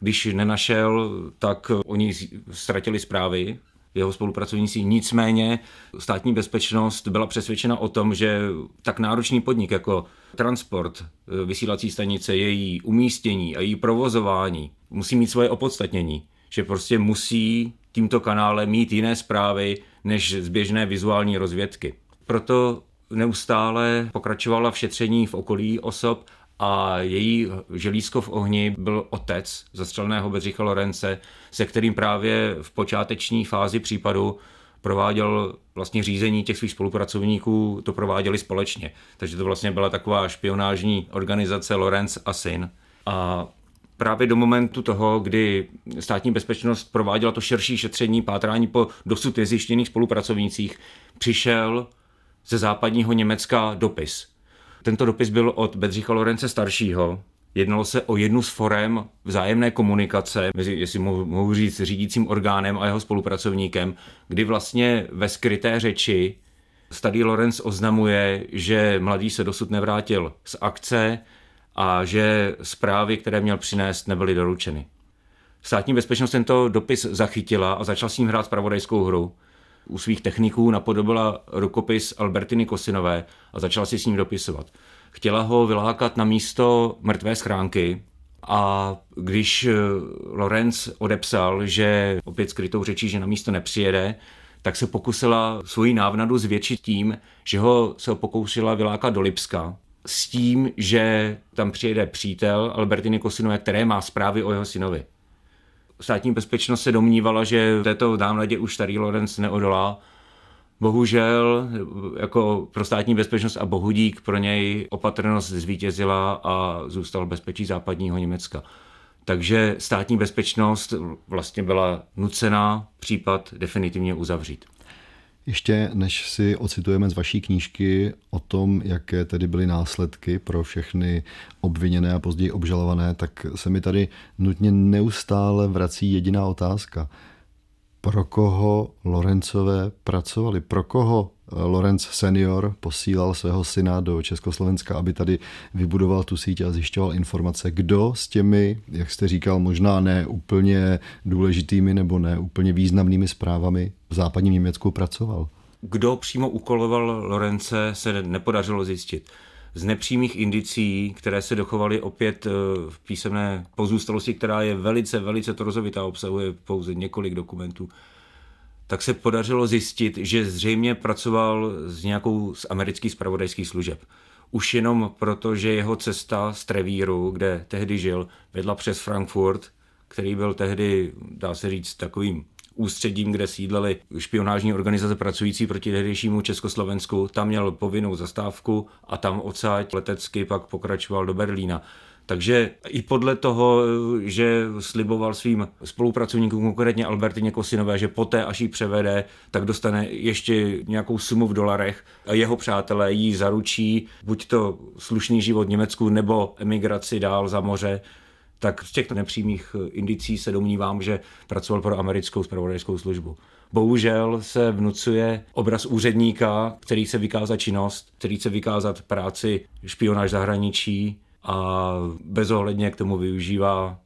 Speaker 6: Když nenašel, tak oni ztratili zprávy, jeho spolupracovníci. Nicméně státní bezpečnost byla přesvědčena o tom, že tak náročný podnik jako transport eh, vysílací stanice, její umístění a její provozování musí mít svoje opodstatnění. Že prostě musí tímto kanálem mít jiné zprávy než zběžné vizuální rozvědky. Proto neustále pokračovala v šetření v okolí osob a její želízko v ohni byl otec zastřeleného Bedřicha Lorence, se kterým právě v počáteční fázi případu prováděl vlastně řízení těch svých spolupracovníků, to prováděli společně. Takže to vlastně byla taková špionážní organizace Lorenz a syn. A právě do momentu toho, kdy státní bezpečnost prováděla to širší šetření, pátrání po dosud nezjištěných spolupracovnících, přišel ze západního Německa dopis. Tento dopis byl od Bedřicha Lorence staršího. Jednalo se o jednu z forem vzájemné komunikace mezi, jestli mohu, říct, řídícím orgánem a jeho spolupracovníkem, kdy vlastně ve skryté řeči Stadý Lorenz oznamuje, že mladý se dosud nevrátil z akce a že zprávy, které měl přinést, nebyly doručeny. Státní bezpečnost tento dopis zachytila a začal s ním hrát spravodajskou hru u svých techniků napodobila rukopis Albertiny Kosinové a začala si s ním dopisovat. Chtěla ho vylákat na místo mrtvé schránky a když eh, Lorenz odepsal, že opět skrytou řečí, že na místo nepřijede, tak se pokusila svoji návnadu zvětšit tím, že ho se pokoušela vylákat do Lipska s tím, že tam přijede přítel Albertiny Kosinové, které má zprávy o jeho synovi státní bezpečnost se domnívala, že této dámledě už starý Lorenz neodolá. Bohužel jako pro státní bezpečnost a bohudík pro něj opatrnost zvítězila a zůstal v bezpečí západního Německa. Takže státní bezpečnost vlastně byla nucená případ definitivně uzavřít.
Speaker 1: Ještě než si ocitujeme z vaší knížky o tom, jaké tedy byly následky pro všechny obviněné a později obžalované, tak se mi tady nutně neustále vrací jediná otázka. Pro koho Lorencové pracovali? Pro koho Lorenz senior posílal svého syna do Československa, aby tady vybudoval tu síť a zjišťoval informace, kdo s těmi, jak jste říkal, možná ne úplně důležitými nebo ne úplně významnými zprávami v západním Německu pracoval.
Speaker 6: Kdo přímo úkoloval Lorence, se nepodařilo zjistit. Z nepřímých indicí, které se dochovaly opět eh, v písemné pozůstalosti, která je velice, velice torozovitá, obsahuje pouze několik dokumentů, tak se podařilo zjistit, že zřejmě pracoval s nějakou z amerických spravodajských služeb. Už jenom proto, že jeho cesta z Trevíru, kde tehdy žil, vedla přes Frankfurt, který byl tehdy, dá se říct, takovým ústředím, kde sídlely špionážní organizace pracující proti tehdejšímu Československu. Tam měl povinnou zastávku a tam odsáď letecky pak pokračoval do Berlína. Takže i podle toho, že sliboval svým spolupracovníkům, konkrétně Albertině Kosinové, že poté, až ji převede, tak dostane ještě nějakou sumu v dolarech a jeho přátelé jí zaručí buď to slušný život v Německu nebo emigraci dál za moře, tak z těchto nepřímých indicí se domnívám, že pracoval pro americkou spravodajskou službu. Bohužel se vnucuje obraz úředníka, který se vykázat činnost, který se vykázat práci špionáž zahraničí, a bezohledně k tomu využívá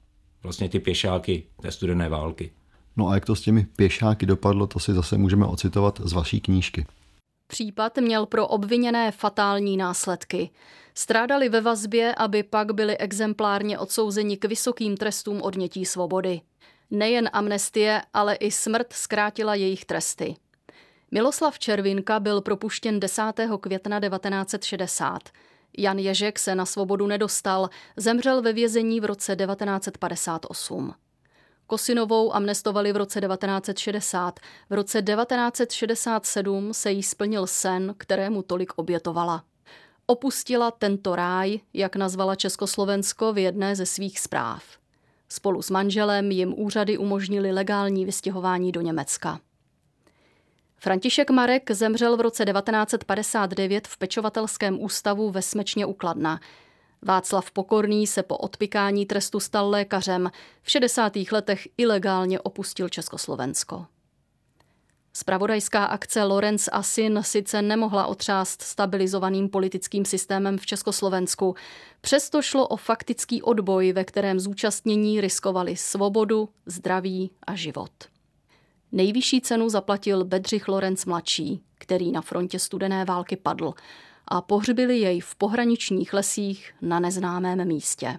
Speaker 6: vlastně ty pěšáky té studené války.
Speaker 1: No a jak to s těmi pěšáky dopadlo, to si zase můžeme ocitovat z vaší knížky.
Speaker 7: Případ měl pro obviněné fatální následky. Strádali ve vazbě, aby pak byli exemplárně odsouzeni k vysokým trestům odnětí svobody. Nejen amnestie, ale i smrt zkrátila jejich tresty. Miloslav Červinka byl propuštěn 10. května 1960. Jan Ježek se na svobodu nedostal, zemřel ve vězení v roce 1958. Kosinovou amnestovali v roce 1960. V roce 1967 se jí splnil sen, kterému tolik obětovala. Opustila tento ráj, jak nazvala Československo v jedné ze svých zpráv. Spolu s manželem jim úřady umožnili legální vystěhování do Německa. František Marek zemřel v roce 1959 v pečovatelském ústavu ve Smečně u Kladna. Václav Pokorný se po odpikání trestu stal lékařem. V 60. letech ilegálně opustil Československo. Spravodajská akce Lorenz a syn sice nemohla otřást stabilizovaným politickým systémem v Československu. Přesto šlo o faktický odboj, ve kterém zúčastnění riskovali svobodu, zdraví a život. Nejvyšší cenu zaplatil Bedřich Lorenz mladší, který na frontě studené války padl a pohřbili jej v pohraničních lesích na neznámém místě.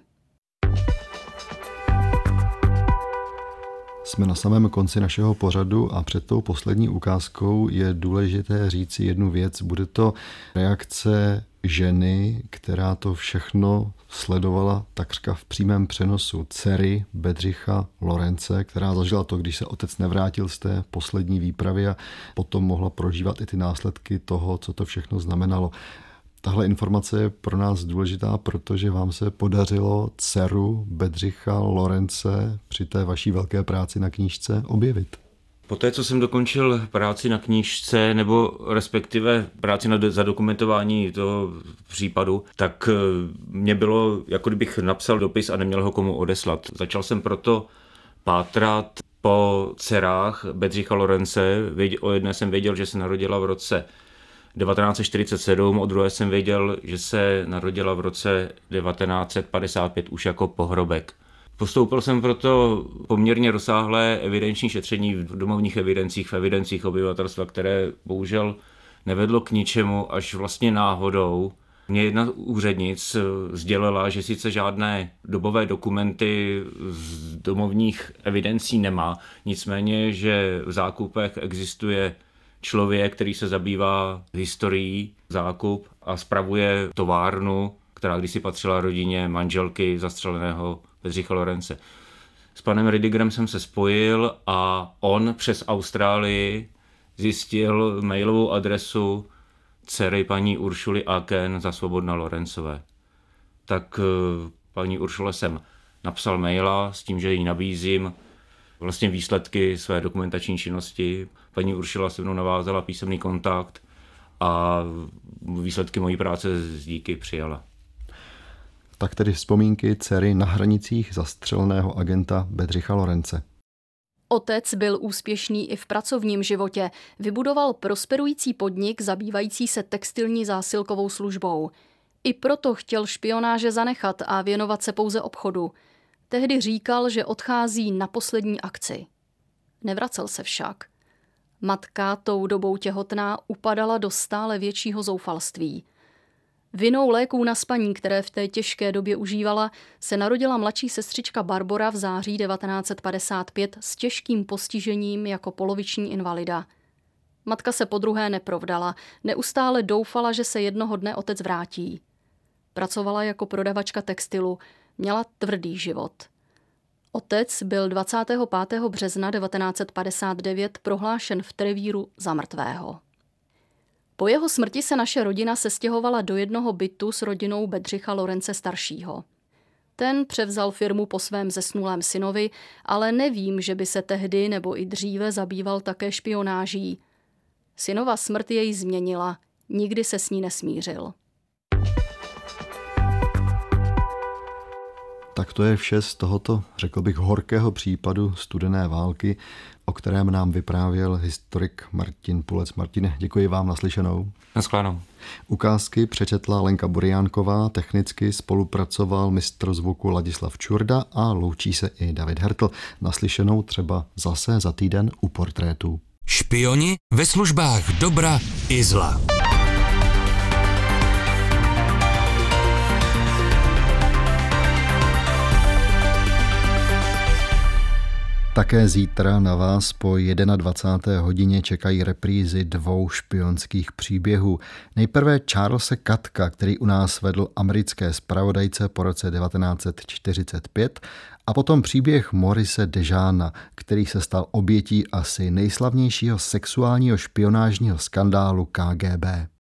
Speaker 1: Jsme na samém konci našeho pořadu a před tou poslední ukázkou je důležité říci jednu věc. Bude to reakce ženy, která to všechno sledovala takřka v přímém přenosu dcery Bedřicha Lorence, která zažila to, když se otec nevrátil z té poslední výpravy a potom mohla prožívat i ty následky toho, co to všechno znamenalo. Tahle informace je pro nás důležitá, protože vám se podařilo dceru Bedřicha Lorence při té vaší velké práci na knížce objevit.
Speaker 6: Poté, co jsem dokončil práci na knížce, nebo respektive práci na zadokumentování toho případu, tak eh, mě bylo, jako kdybych napsal dopis a neměl ho komu odeslat. Začal jsem proto pátrat po dcerách Bedřicha Lorence. O jedné jsem věděl, že se narodila v roce 1947, o druhé jsem věděl, že se narodila v roce 1955 už jako pohrobek. Postoupil jsem proto poměrně rozsáhlé evidenční šetření v domovních evidencích, v evidencích obyvatelstva, které bohužel nevedlo k ničemu, až vlastně náhodou mě jedna úřednic sdělila, že sice žádné dobové dokumenty z domovních evidencí nemá, nicméně, že v zákupech existuje člověk, který se zabývá historií zákup a spravuje továrnu, která kdysi patřila rodině manželky zastřeleného Bedřicha Lorence. S panem Ridigerem jsem se spojil a on přes Austrálii zjistil mailovou adresu dcery paní Uršuly Aken za Svobodna Lorencové. Tak eh, paní Uršule jsem napsal maila s tím, že jí nabízím vlastně výsledky své dokumentační činnosti. Paní Uršila se mnou navázala písemný kontakt a výsledky mojí práce z díky přijala.
Speaker 1: Tak tedy vzpomínky dcery na hranicích zastřeleného agenta Bedřicha Lorence.
Speaker 7: Otec byl úspěšný i v pracovním životě. Vybudoval prosperující podnik zabývající se textilní zásilkovou službou. I proto chtěl špionáže zanechat a věnovat se pouze obchodu. Tehdy říkal, že odchází na poslední akci. Nevracel se však. Matka, tou dobou těhotná, upadala do stále většího zoufalství. Vinou léků na spaní, které v té těžké době užívala, se narodila mladší sestřička Barbora v září 1955 s těžkým postižením jako poloviční invalida. Matka se po druhé neprovdala, neustále doufala, že se jednoho dne otec vrátí. Pracovala jako prodavačka textilu, měla tvrdý život. Otec byl 25. března 1959 prohlášen v Trevíru za mrtvého. Po jeho smrti se naše rodina sestěhovala do jednoho bytu s rodinou Bedřicha Lorence staršího. Ten převzal firmu po svém zesnulém synovi, ale nevím, že by se tehdy nebo i dříve zabýval také špionáží. Synova smrt jej změnila, nikdy se s ní nesmířil.
Speaker 1: Tak to je vše z tohoto, řekl bych, horkého případu studené války, o kterém nám vyprávěl historik Martin Pulec. Martine, děkuji vám naslyšenou.
Speaker 6: Naschledanou.
Speaker 1: Ukázky přečetla Lenka Buriánková, technicky spolupracoval mistr zvuku Ladislav Čurda a loučí se i David Hertl. Naslyšenou třeba zase za týden u portrétu.
Speaker 2: Špioni ve službách dobra i zla.
Speaker 1: Také zítra na vás po 21. hodině čekají reprízy dvou špionských příběhů. Nejprve Charlesa Katka, který u nás vedl americké spravodajce po roce 1945 a potom příběh Morise Dežána, který se stal obětí asi nejslavnějšího sexuálního špionážního skandálu KGB.